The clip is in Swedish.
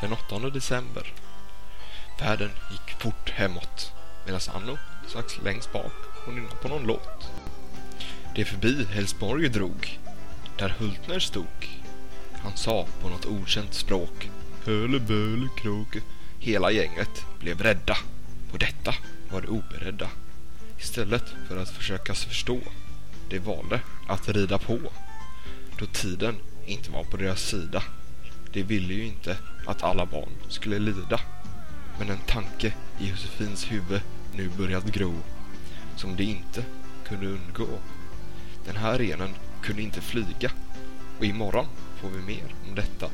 den 8 december. Färden gick fort hemåt medan Anno satt längst bak och nynnade på någon låt. Det förbi Helsborg drog, där Hultner stod. Han sa på något okänt språk Höleböle kråke. Hela gänget blev rädda. På detta var de oberedda. Istället för att försöka förstå. De valde att rida på. Då tiden inte var på deras sida. De ville ju inte att alla barn skulle lida. Men en tanke i Josefins huvud nu börjat gro. Som de inte kunde undgå. Den här renen kunde inte flyga. Och imorgon får vi mer om detta.